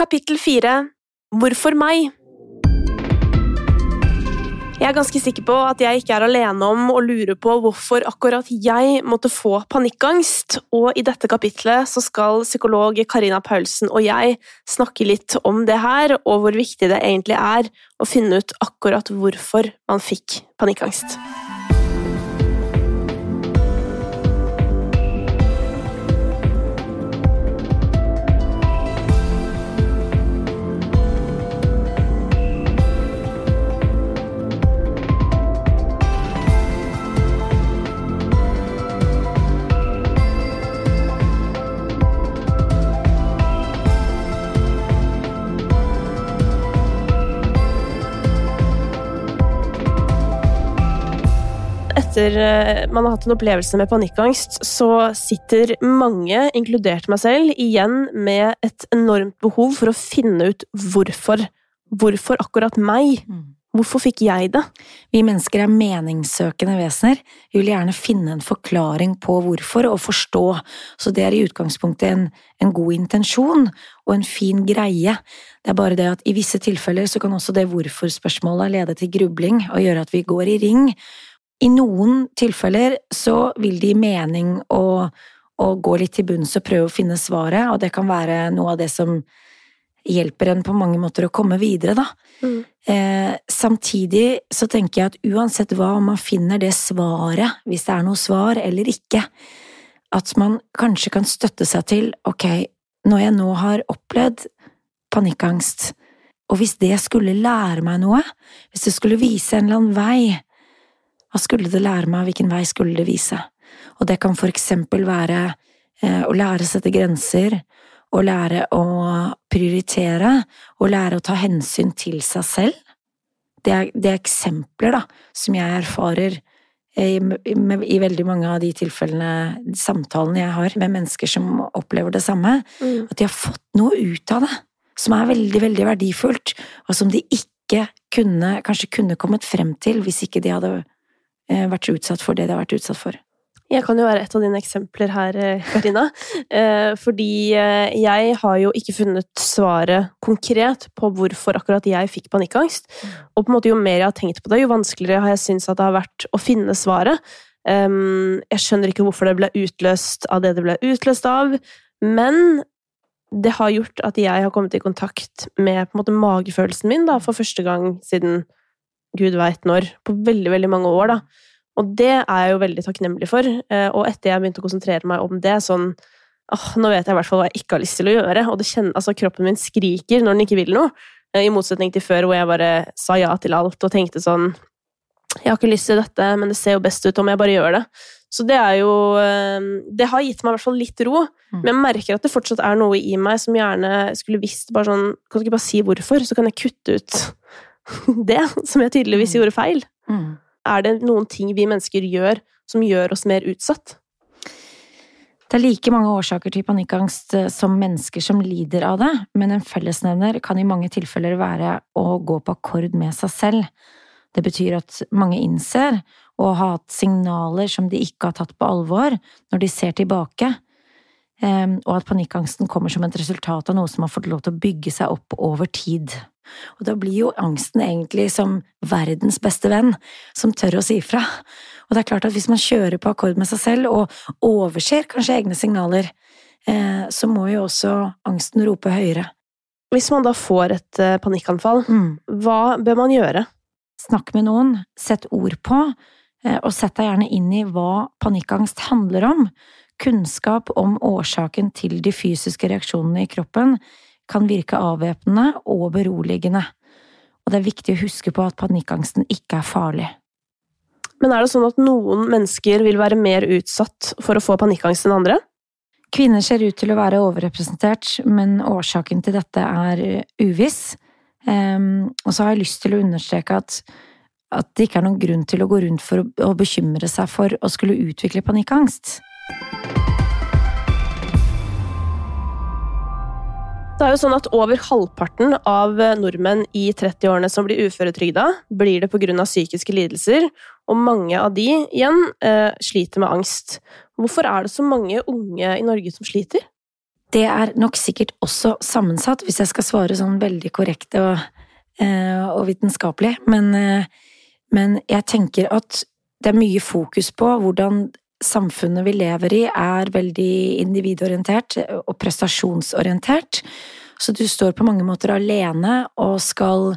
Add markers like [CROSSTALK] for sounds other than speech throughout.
Kapittel fire Hvorfor meg? Jeg er ganske sikker på at jeg ikke er alene om å lure på hvorfor akkurat jeg måtte få panikkangst, og i dette kapitlet så skal psykolog Karina Paulsen og jeg snakke litt om det her, og hvor viktig det egentlig er å finne ut akkurat hvorfor man fikk panikkangst. Etter eh, man har hatt en opplevelse med panikkangst, så sitter mange, inkludert meg selv, igjen med et enormt behov for å finne ut hvorfor. Hvorfor akkurat meg? Mm. Hvorfor fikk jeg det? Vi mennesker er meningssøkende vesener. Vi vil gjerne finne en forklaring på hvorfor, og forstå. Så det er i utgangspunktet en, en god intensjon og en fin greie. Det er bare det at i visse tilfeller så kan også det hvorfor-spørsmålet lede til grubling og gjøre at vi går i ring. I noen tilfeller så vil det gi mening å, å gå litt til bunns og prøve å finne svaret, og det kan være noe av det som hjelper en på mange måter å komme videre, da. Mm. Eh, samtidig så tenker jeg at uansett hva, om man finner det svaret, hvis det er noe svar eller ikke, at man kanskje kan støtte seg til ok, når jeg nå har opplevd panikkangst, og hvis det skulle lære meg noe, hvis det skulle vise en eller annen vei, hva skulle det lære meg, hvilken vei skulle det vise? Og det kan for eksempel være eh, å lære å sette grenser, å lære å prioritere, å lære å ta hensyn til seg selv. Det er, det er eksempler da, som jeg erfarer i, med, i, veldig mange av de tilfellene, samtalene jeg har med mennesker som opplever det samme, mm. at de har fått noe ut av det som er veldig, veldig verdifullt, og som de ikke kunne, kanskje kunne kommet frem til hvis ikke de hadde Eh, vært utsatt for det de har vært utsatt for. Jeg kan jo være et av dine eksempler her, eh, Karina. [LAUGHS] Eh, fordi jeg har jo ikke funnet svaret konkret på hvorfor akkurat jeg fikk panikkangst. Og på en måte jo mer jeg har tenkt på det, jo vanskeligere har jeg syntes at det har vært å finne svaret. Ehm, jeg skjønner ikke hvorfor det ble utløst av det det ble utløst av, men det har gjort at jeg har kommet i kontakt med på en måte magefølelsen min da, for første gang siden gud veit når, på veldig, veldig mange år, da. Og det er jeg jo veldig takknemlig for. Eh, og etter jeg begynte å konsentrere meg om det, sånn åh, Nå vet jeg i hvert fall hva jeg ikke har lyst til å gjøre, og det kjenner, altså, kroppen min skriker når den ikke vil noe. Eh, I motsetning til før, hvor jeg bare sa ja til alt og tenkte sånn Jeg har ikke lyst til dette, men det ser jo best ut om jeg bare gjør det. Så det er jo eh, Det har gitt meg i hvert fall litt ro, mm. men jeg merker at det fortsatt er noe i meg som gjerne skulle visst bare sånn Kan du ikke bare si hvorfor, så kan jeg kutte ut [LAUGHS] det, som jeg tydeligvis mm. gjorde feil? Mm. Er det noen ting vi mennesker gjør som gjør oss mer utsatt? Det er like mange årsaker til panikkangst eh, som mennesker som lider av det, men en fellesnevner kan i mange tilfeller være å gå på akkord med seg selv. Det betyr at mange innser og har hatt signaler som de ikke har tatt på alvor når de ser tilbake, ehm, og at panikkangsten kommer som et resultat av noe som har fått lov til å bygge seg opp over tid. Og da blir jo angsten egentlig som verdens beste venn, som tør å si fra. Og det er klart at hvis man kjører på akkord med seg selv, og overser kanskje egne signaler, eh, så må jo også angsten rope høyere. Hvis man da får et eh, panikkanfall, mm. hva bør man gjøre? Snakk med noen, sett ord på, eh, og sett deg gjerne inn i hva panikkangst handler om. Kunnskap om årsaken til de fysiske reaksjonene i kroppen kan virke avvæpnende og beroligende, og det er viktig å huske på at panikkangsten ikke er farlig. Men er det sånn at noen mennesker vil være mer utsatt for å få panikkangst enn andre? Kvinner ser ut til å være overrepresentert, men årsaken til dette er uviss. Um, og så har jeg lyst til å understreke at, at det ikke er noen grunn til å gå rundt for å bekymre seg for å skulle utvikle panikkangst. Det er jo sånn at Over halvparten av nordmenn i 30-årene som blir uføretrygda, blir det pga. psykiske lidelser, og mange av de igjen eh, sliter med angst. Hvorfor er det så mange unge i Norge som sliter? det er nok sikkert også sammensatt, hvis jeg skal svare sånn veldig korrekt og, eh, og vitenskapelig. Men, eh, men jeg tenker at det er mye fokus på hvordan samfunnet vi lever i, er veldig individorientert og prestasjonsorientert. Så du står på mange måter alene og skal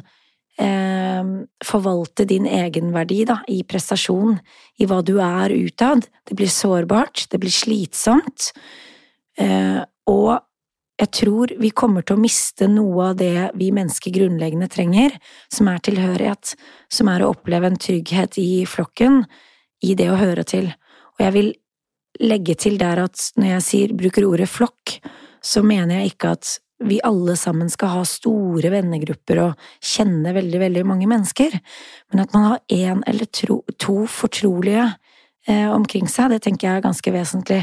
eh, forvalte din egenverdi da, i prestasjon, i hva du er utad. Det blir sårbart, det blir slitsomt. Eh, og jeg tror vi kommer til å miste noe av det vi mennesker grunnleggende trenger, som er tilhørighet, som er å oppleve en trygghet i flokken, i det å høre til. Og jeg vil legge til der at når jeg sier, bruker ordet flokk, så mener jeg ikke at vi alle sammen skal ha store vennegrupper og kjenne veldig, veldig mange mennesker, men at man har én eller tro, to fortrolige eh, omkring seg, det tenker jeg er ganske vesentlig.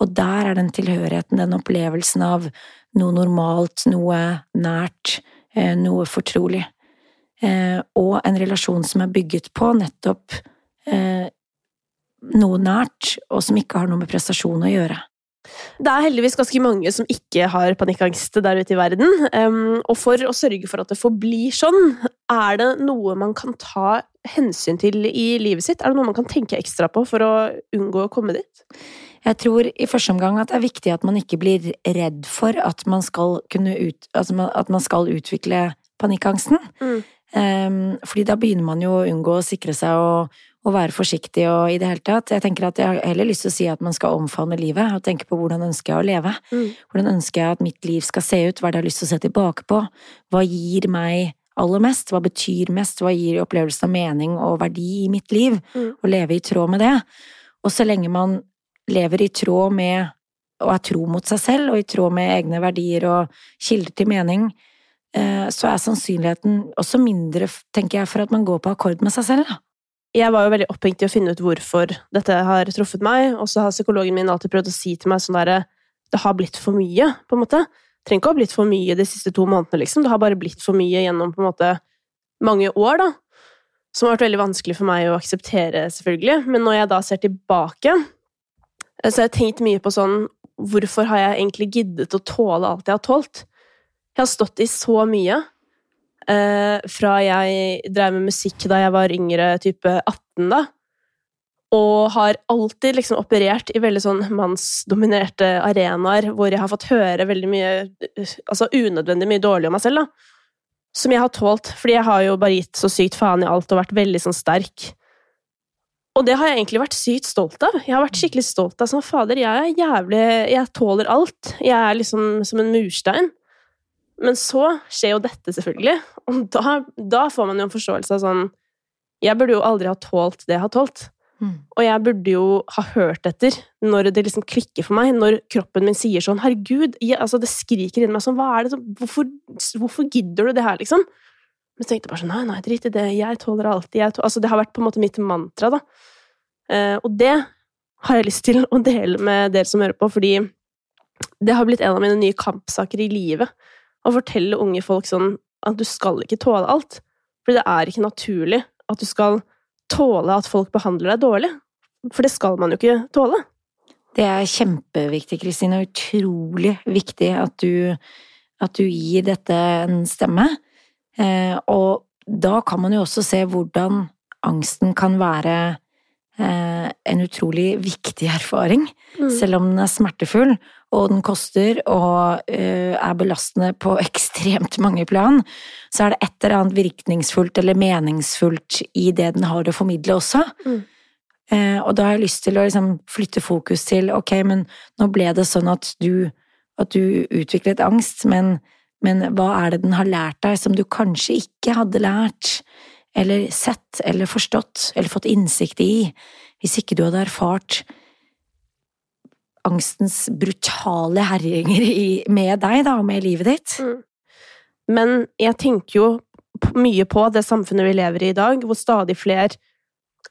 Og der er den tilhørigheten, den opplevelsen av noe normalt, noe nært, eh, noe fortrolig. Eh, og en relasjon som er bygget på nettopp eh, noe nært, og som ikke har noe med prestasjon å gjøre. Det er heldigvis ganske mange som ikke har panikkangst der ute i verden. og for å sørge for at det forblir sånn, er det noe man kan ta hensyn til i livet sitt? Er det noe man kan tenke ekstra på for å unngå å komme dit? Jeg tror i første omgang at det er viktig at man ikke blir redd for at man skal, ut, altså at man skal utvikle panikkangsten. Mm. Fordi da begynner man jo å unngå å sikre seg og, og, være forsiktig og i det hele tatt. Jeg tenker at jeg har heller lyst til å si at man skal omfavne livet og tenke på hvordan ønsker jeg å leve. Mm. Hvordan ønsker jeg at mitt liv skal se ut, hva er det jeg har lyst til å se tilbake på? Hva gir meg aller mest? Hva betyr mest? Hva gir opplevelsen av mening og verdi i mitt liv? Mm. Å leve i tråd med det. Og så lenge man lever i tråd med og er tro mot seg selv, og i tråd med egne verdier og kilder til mening, eh, så er sannsynligheten også mindre, tenker jeg, for at man går på akkord med seg selv. Da. Jeg var jo veldig opphengt i å finne ut hvorfor dette har truffet meg, og så har psykologen min alltid prøvd å si til meg sånn derre Det har blitt for mye, på en måte. Det trenger ikke å ha blitt for mye de siste to månedene, liksom. Det har bare blitt for mye gjennom på en måte mange år, da. Som har vært veldig vanskelig for meg å akseptere, selvfølgelig. Men når jeg da ser tilbake, så har jeg tenkt mye på sånn Hvorfor har jeg egentlig giddet å tåle alt jeg har tålt? Jeg har stått i så mye. Eh, fra jeg drev med musikk da jeg var yngre, type 18, da. Og har alltid liksom operert i veldig sånn mannsdominerte arenaer hvor jeg har fått høre veldig mye Altså unødvendig mye dårlig om meg selv, da. Som jeg har tålt, fordi jeg har jo bare gitt så sykt faen i alt og vært veldig sånn sterk. Og det har jeg egentlig vært sykt stolt av. Jeg har vært skikkelig stolt av sånn, fader. Jeg er jævlig Jeg tåler alt. Jeg er liksom som en murstein. Men så skjer jo dette, selvfølgelig. Og da, da får man jo en forståelse av sånn Jeg burde jo aldri ha tålt det jeg har tålt. Mm. Og jeg burde jo ha hørt etter når det liksom klikker for meg, når kroppen min sier sånn 'Herregud', jeg, altså det skriker inni meg sånn 'Hva er det hvorfor, hvorfor gidder du det her', liksom? Men så tenkte jeg bare sånn Nei, nei, drit i det. Jeg tåler alltid. Jeg tåler. Altså, det har vært på en måte mitt mantra, da. Eh, og det har jeg lyst til å dele med dere som hører på, fordi det har blitt en av mine nye kampsaker i livet. Å fortelle unge folk sånn at du skal ikke tåle alt. For det er ikke naturlig at du skal tåle at folk behandler deg dårlig. For det skal man jo ikke tåle. Det er kjempeviktig, Kristine. Utrolig viktig at du, at du gir dette en stemme. Eh, og da kan man jo også se hvordan angsten kan være eh, en utrolig viktig erfaring, mm. selv om den er smertefull, og den koster og eh, er belastende på [LAUGHS] ekstremt mange plan, så er det et eller annet virkningsfullt eller meningsfullt i det den har å formidle også. Mm. og da har jeg lyst til å liksom flytte fokus til ok, men nå ble det sånn at du, at du utviklet angst, men men hva er det den har lært deg som du kanskje ikke hadde lært, eller sett eller forstått eller fått innsikt i, hvis ikke du hadde erfart angstens brutale herjinger med deg, da, og med livet ditt? Mm. Men jeg tenker jo mye på det samfunnet vi lever i i dag, hvor stadig flere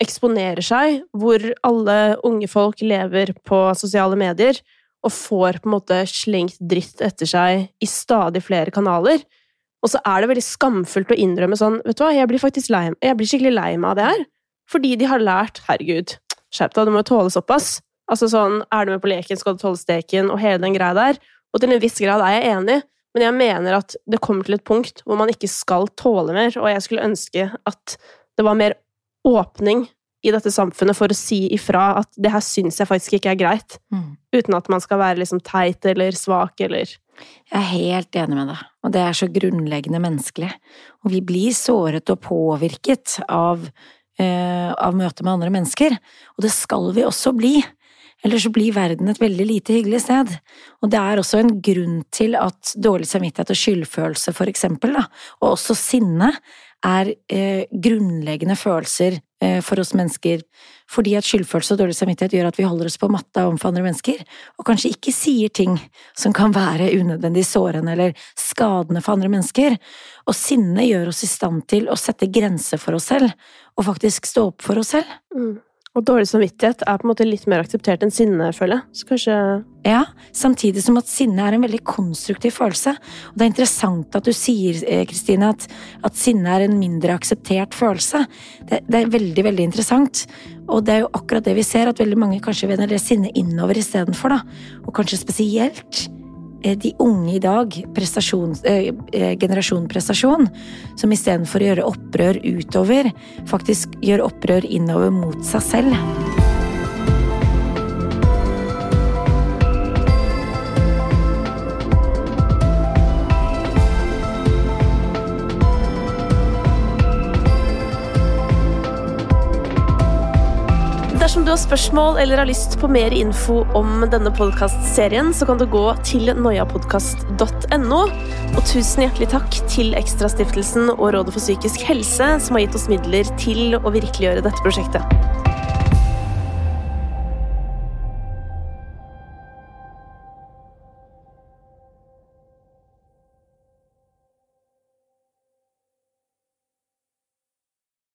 eksponerer seg, hvor alle unge folk lever på sosiale medier, og får på en måte slengt dritt etter seg i stadig flere kanaler. Og så er det veldig skamfullt å innrømme sånn Vet du hva, jeg blir faktisk lei, jeg blir skikkelig lei meg av det her. Fordi de har lært Herregud, skjerp deg, du må jo tåle såpass. Altså sånn, Er du med på leken, skal du tåle steken, og hele den greia der. Og til en viss grad er jeg enig, men jeg mener at det kommer til et punkt hvor man ikke skal tåle mer, og jeg skulle ønske at det var mer åpning i dette samfunnet for å si ifra at det her syns jeg faktisk ikke er greit, mm. uten at man skal være liksom teit eller svak eller Jeg er helt enig med deg, og det er så grunnleggende menneskelig. Og vi blir såret og påvirket av, uh, av møtet med andre mennesker, og det skal vi også bli. Ellers så blir verden et veldig lite hyggelig sted. Og det er også en grunn til at dårlig samvittighet og skyldfølelse, for eksempel, da, og også sinne, er eh, grunnleggende følelser eh, for oss mennesker. Fordi at skyldfølelse og dårlig samvittighet gjør at vi holder oss på matta overfor andre mennesker, og kanskje ikke sier ting som kan være unødvendig sårende eller skadende for andre mennesker. Og sinne gjør oss i stand til å sette grenser for oss selv, og faktisk stå opp for oss selv. Mm. Og dårlig samvittighet er på en måte litt mer akseptert enn sinne, føler jeg. Så kanskje Ja, samtidig som at sinne er en veldig konstruktiv følelse. Og det er interessant at du sier, eh, Kristine, at, at sinne er en mindre akseptert følelse. Det, det, er veldig, veldig interessant. Og det er jo akkurat det vi ser, at veldig mange kanskje vender det sinnet innover istedenfor, da. Og kanskje spesielt de unge i dag, eh, eh, generasjon prestasjon, som istedenfor å gjøre opprør utover, faktisk gjør opprør innover mot seg selv. Du har spørsmål eller har lyst på mer info om denne podkastserien, så kan du gå til noiapodkast.no. Og tusen hjertelig takk til Ekstrastiftelsen og Rådet for psykisk helse, som har gitt oss midler til å virkeliggjøre dette prosjektet.